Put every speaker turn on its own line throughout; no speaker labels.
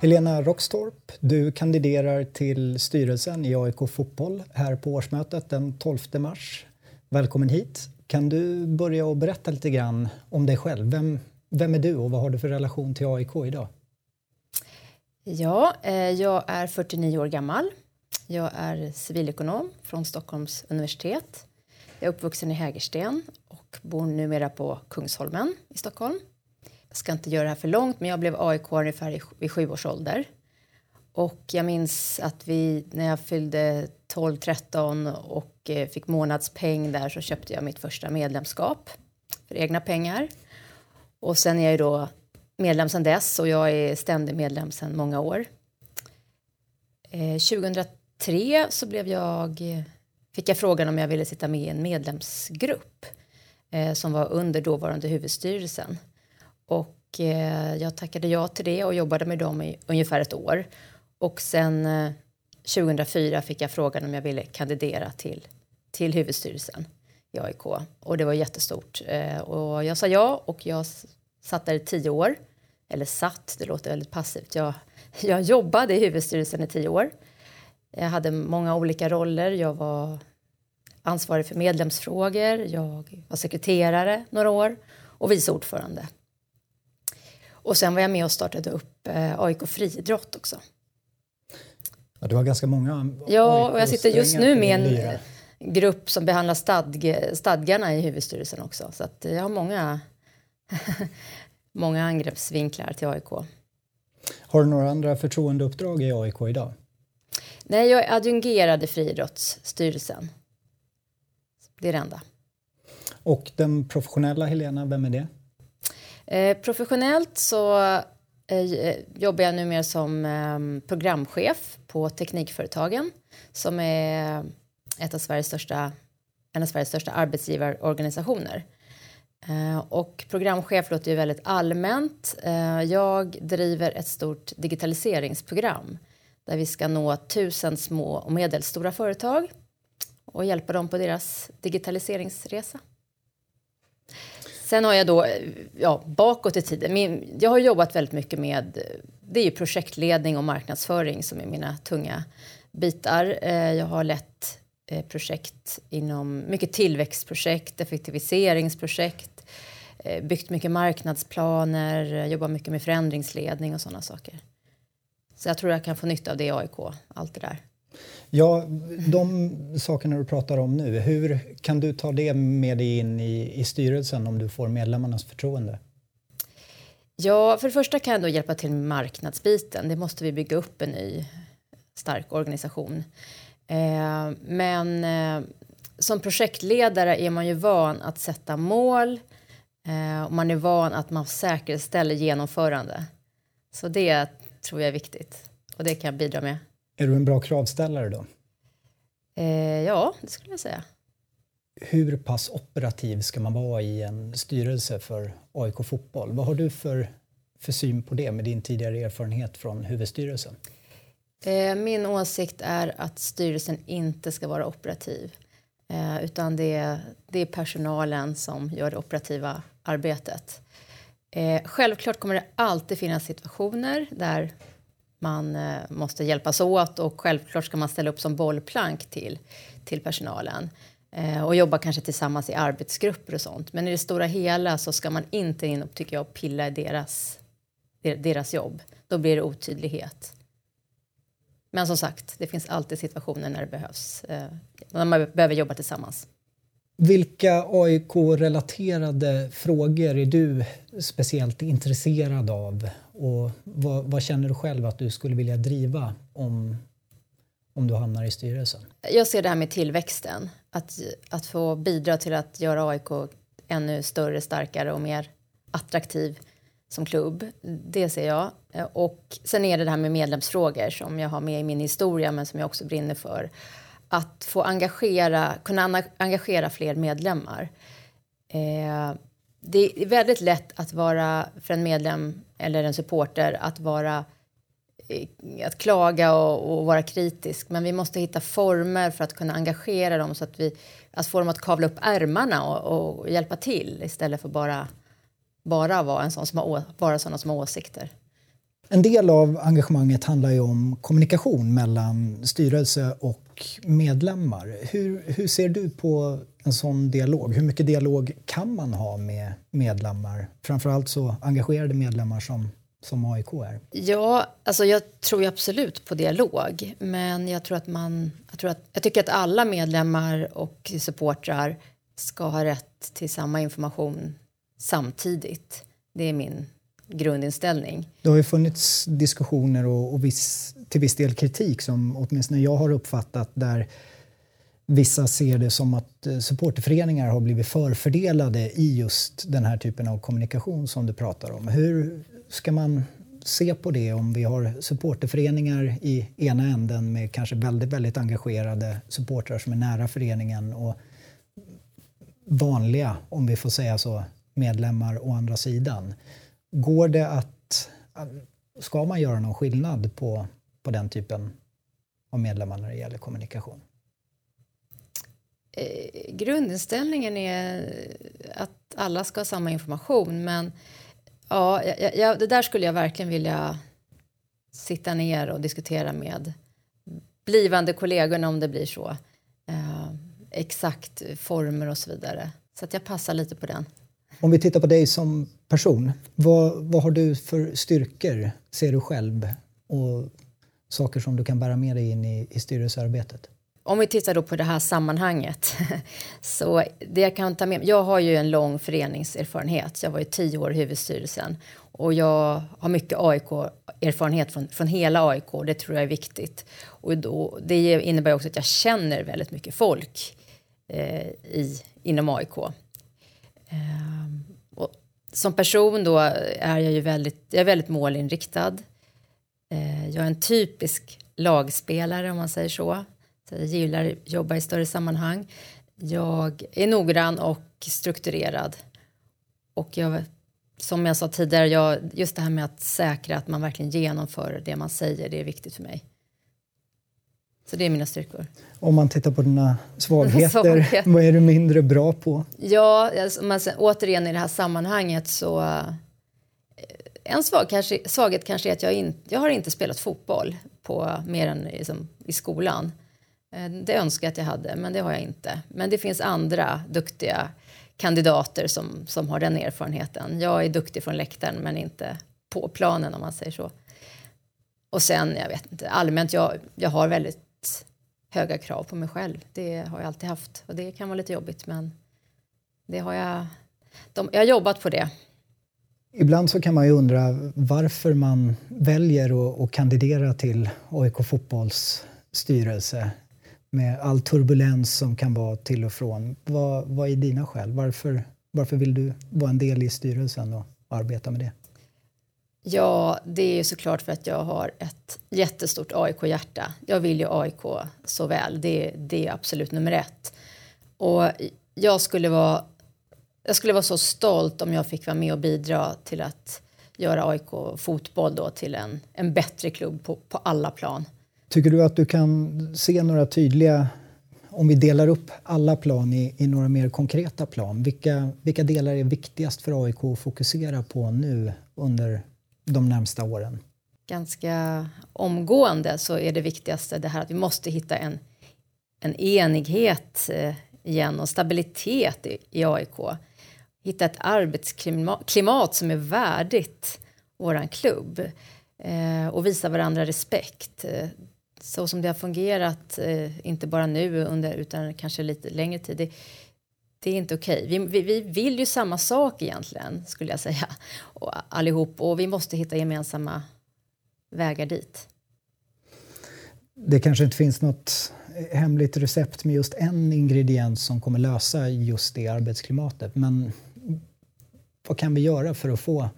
Helena Rockstorp, du kandiderar till styrelsen i AIK Fotboll här på årsmötet den 12 mars. Välkommen hit. Kan du börja och berätta lite grann om dig själv? Vem, vem är du och vad har du för relation till AIK idag?
Ja, eh, jag är 49 år gammal. Jag är civilekonom från Stockholms universitet. Jag är uppvuxen i Hägersten och bor numera på Kungsholmen i Stockholm. Jag ska inte göra det här för långt, men jag blev AIK ungefär vid sju års ålder. Och jag minns att vi, när jag fyllde 12-13 och eh, fick månadspeng där så köpte jag mitt första medlemskap för egna pengar. Och sen är jag ju då medlem sedan dess och jag är ständig medlem sedan många år. Eh, 2003 så blev jag, fick jag frågan om jag ville sitta med i en medlemsgrupp eh, som var under dåvarande huvudstyrelsen. Och eh, jag tackade ja till det och jobbade med dem i ungefär ett år. Och sen eh, 2004 fick jag frågan om jag ville kandidera till, till huvudstyrelsen i AIK. Och det var jättestort. Eh, och jag sa ja och jag satt där i tio år. Eller satt, det låter väldigt passivt. Jag, jag jobbade i huvudstyrelsen i tio år. Jag hade många olika roller. Jag var ansvarig för medlemsfrågor, jag var sekreterare några år och vice ordförande. Och sen var jag med och startade upp eh, AIK friidrott också.
Ja, du har ganska många
Ja, och jag sitter just nu med en grupp som behandlar stadg, stadgarna i huvudstyrelsen också. Så att jag har många, många angreppsvinklar till AIK.
Har du några andra förtroendeuppdrag i AIK idag?
Nej, jag är adjungerad i friidrottsstyrelsen. Det är det enda.
Och den professionella Helena, vem är det?
Eh, professionellt så eh, jobbar jag numera som eh, programchef på Teknikföretagen som är ett av Sveriges största, en av Sveriges största arbetsgivarorganisationer. Eh, och programchef låter ju väldigt allmänt. Eh, jag driver ett stort digitaliseringsprogram där vi ska nå tusen små och medelstora företag och hjälpa dem på deras digitaliseringsresa. Sen har jag då, ja, bakåt i tiden, min, jag har jobbat väldigt mycket med, det är ju projektledning och marknadsföring som är mina tunga bitar. Eh, jag har lett eh, projekt inom, mycket tillväxtprojekt, effektiviseringsprojekt, eh, byggt mycket marknadsplaner, jobbat mycket med förändringsledning och sådana saker. Så jag tror jag kan få nytta av det i AIK, allt det där.
Ja, de sakerna du pratar om nu, hur kan du ta det med dig in i, i styrelsen om du får medlemmarnas förtroende?
Ja, för det första kan jag då hjälpa till med marknadsbiten. Det måste vi bygga upp en ny stark organisation. Eh, men eh, som projektledare är man ju van att sätta mål eh, och man är van att man säkerställer genomförande. Så det tror jag är viktigt och det kan jag bidra med.
Är du en bra kravställare då?
Eh, ja, det skulle jag säga.
Hur pass operativ ska man vara i en styrelse för AIK Fotboll? Vad har du för, för syn på det med din tidigare erfarenhet från huvudstyrelsen?
Eh, min åsikt är att styrelsen inte ska vara operativ. Eh, utan det är, det är personalen som gör det operativa arbetet. Eh, självklart kommer det alltid finnas situationer där man eh, måste hjälpas åt och självklart ska man ställa upp som bollplank till, till personalen eh, och jobba kanske tillsammans i arbetsgrupper och sånt. Men i det stora hela så ska man inte in och tycker jag pilla i deras, deras jobb. Då blir det otydlighet. Men som sagt, det finns alltid situationer när det behövs. Eh, när man behöver jobba tillsammans.
Vilka AIK-relaterade frågor är du speciellt intresserad av? Och vad, vad, känner du själv att du skulle vilja driva om, om du hamnar i styrelsen?
Jag ser det här med tillväxten. Att, att få bidra till att göra AIK ännu större, starkare och mer attraktiv som klubb. Det ser jag. Och sen är det det här med medlemsfrågor som jag har med i min historia men som jag också brinner för att få engagera, kunna engagera fler medlemmar. Eh, det är väldigt lätt att vara, för en medlem eller en supporter, att vara eh, att klaga och, och, vara kritisk. Men vi måste hitta former för att kunna engagera dem så att vi att få dem att kavla upp ärmarna och, och hjälpa till istället för bara bara vara en sån som har, vara sådana som har åsikter.
En del av engagemanget handlar ju om kommunikation mellan styrelse och medlemmar. Hur, hur ser du på en sån dialog? Hur mycket dialog kan man ha med medlemmar? Framförallt så engagerade medlemmar som, som AIK är.
Ja, alltså jag tror absolut på dialog. Men jag tror att man... Jag, tror att, jag tycker att alla medlemmar och supportrar ska ha rätt till samma information samtidigt. Det är min grundinställning.
Det har ju funnits diskussioner och, och viss, till viss del kritik som åtminstone jag har uppfattat där vissa ser det som att eh, supporterföreningar har blivit förfördelade i just den här typen av kommunikation som du pratar om. Hur ska man se på det om vi har supporterföreningar i ena änden med kanske väldigt, väldigt engagerade supportrar som är nära föreningen och vanliga, om vi får säga så, medlemmar å andra sidan. Går det att... Ska man göra någon skillnad på, på den typen av medlemmar när det gäller kommunikation?
Eh, grundinställningen är att alla ska ha samma information men ja, jag, det där skulle jag verkligen vilja sitta ner och diskutera med blivande kollegorna om det blir så. Eh, exakt former och så vidare. Så att jag passar lite på den.
Om vi tittar på dig som person, vad, vad har du för styrkor, ser du själv? Och saker som du kan bära med dig in i, i styrelsearbetet?
Om vi tittar då på det här sammanhanget. så det jag kan ta med Jag har ju en lång föreningserfarenhet. Jag var ju tio år i huvudstyrelsen. Och jag har mycket AIK-erfarenhet från, från hela AIK. Det tror jag är viktigt. Och då, det innebär också att jag känner väldigt mycket folk eh, i, inom AIK. Ehm, och som person då är jag ju väldigt, jag är väldigt målinriktad. Ehm, jag är en typisk lagspelare om man säger så. så jag gillar att jobba i större sammanhang. Jag är noggrann och strukturerad. Och jag, som jag sa tidigare, jag, just det här med att säkra att man verkligen genomför det man säger, det är viktigt för mig. Så det är mina styrkor.
Om man tittar på dina svagheter, Svaghet. vad är du mindre bra på?
Ja, alltså, men sen, återigen i det här sammanhanget så... Eh, en svag, kanske, svaghet kanske är att jag, in, jag har inte spelat fotboll på mer än liksom, i skolan. Eh, det önskar jag att jag hade, men det har jag inte. Men det finns andra duktiga kandidater som, som har den erfarenheten. Jag är duktig från läktaren, men inte på planen om man säger så. Och sen, jag vet inte, allmänt, jag, jag har väldigt höga krav på mig själv. Det har jag alltid haft och det kan vara lite jobbigt men det har jag, de, jag har jobbat på det.
Ibland så kan man ju undra varför man väljer att, att kandidera till AIK Fotbolls styrelse med all turbulens som kan vara till och från. Vad, vad är dina skäl? Varför, varför vill du vara en del i styrelsen och arbeta med det?
Ja, det är såklart för att jag har ett jättestort AIK-hjärta. Jag vill ju AIK så väl. Det, det är absolut nummer ett. Och jag skulle, vara, jag skulle vara så stolt om jag fick vara med och bidra till att göra AIK fotboll då till en, en bättre klubb på, på alla plan.
Tycker du att du kan se några tydliga, om vi delar upp alla plan i, i några mer konkreta plan, vilka, vilka delar är viktigast för AIK att fokusera på nu under de närmsta åren?
Ganska omgående så är det viktigaste det här att vi måste hitta en, en enighet eh, igen och stabilitet i, i AIK. Hitta ett arbetsklimat som är värdigt våran klubb eh, och visa varandra respekt. Eh, så som det har fungerat, eh, inte bara nu under, utan kanske lite längre tid. Det, det är inte okej. Okay. Vi, vi, vi, vill ju samma sak egentligen, skulle jag säga, och allihop. Och vi måste hitta gemensamma vägar dit.
Det kanske inte finns något hemligt recept med just en ingrediens som kommer lösa just det arbetsklimatet. Men vad kan vi göra för att få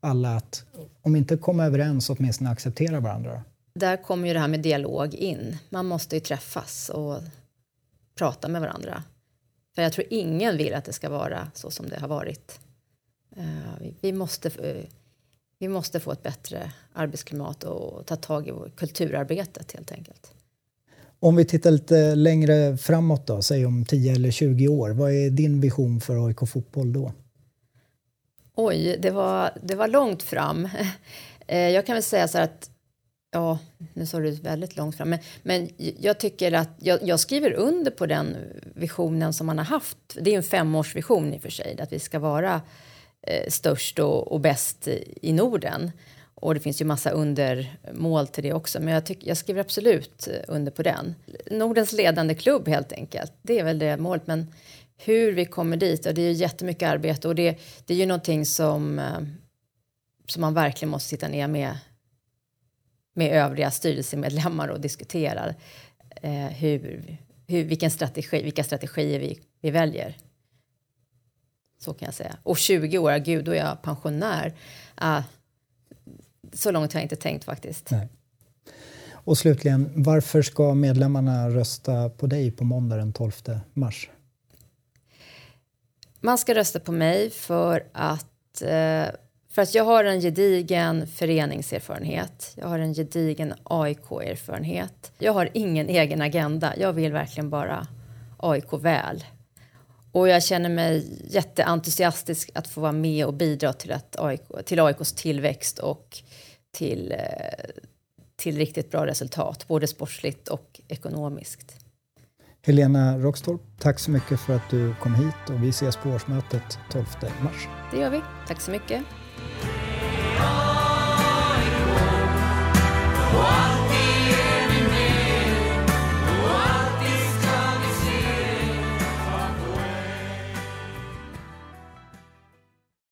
alla att, om inte komma överens, åtminstone acceptera varandra?
Där kommer ju det här med dialog in. Man måste ju träffas och prata med varandra. För jag tror ingen vill att det ska vara så som det har varit. Uh, vi, måste, uh, vi måste få ett bättre arbetsklimat och ta tag i kulturarbetet helt enkelt.
Om vi tittar lite längre framåt då, säg om 10 eller 20 år. Vad är din vision för AIK Fotboll då?
Oj, det var, det var långt fram. Eh, jag kan väl säga så här att Ja, nu sa du väldigt långt fram. Men, men jag tycker att jag, jag, skriver under på den visionen som man har haft. Det är en femårsvision i och för sig, att vi ska vara eh, störst och, och bäst i Norden. Och det finns ju massa undermål till det också, men jag, tyck, jag skriver absolut eh, under på den. Nordens ledande klubb helt enkelt, det är väl det målet. Men hur vi kommer dit, och det är ju jättemycket arbete och det, det är ju någonting som, eh, som man verkligen måste sitta ner med med övriga styrelsemedlemmar och diskuterar eh, hur, hur, vilken strategi, vilka strategier vi, vi väljer. Så kan jag säga. Och 20 år, gud, då är jag pensionär. Ah, så långt har jag inte tänkt faktiskt. Nej.
Och slutligen, varför ska medlemmarna rösta på dig på måndag den 12 mars?
Man ska rösta på mig för att eh, för att jag har en gedigen föreningserfarenhet. Jag har en gedigen AIK-erfarenhet. Jag har ingen egen agenda. Jag vill verkligen bara AIK väl. Och jag känner mig jätteentusiastisk att få vara med och bidra till, att AIK, till AIKs tillväxt och till, eh, till riktigt bra resultat, både sportsligt och ekonomiskt.
Helena Rockstorp, tack så mycket för att du kom hit och vi ses på årsmötet 12 mars.
Det gör vi. Tack så mycket.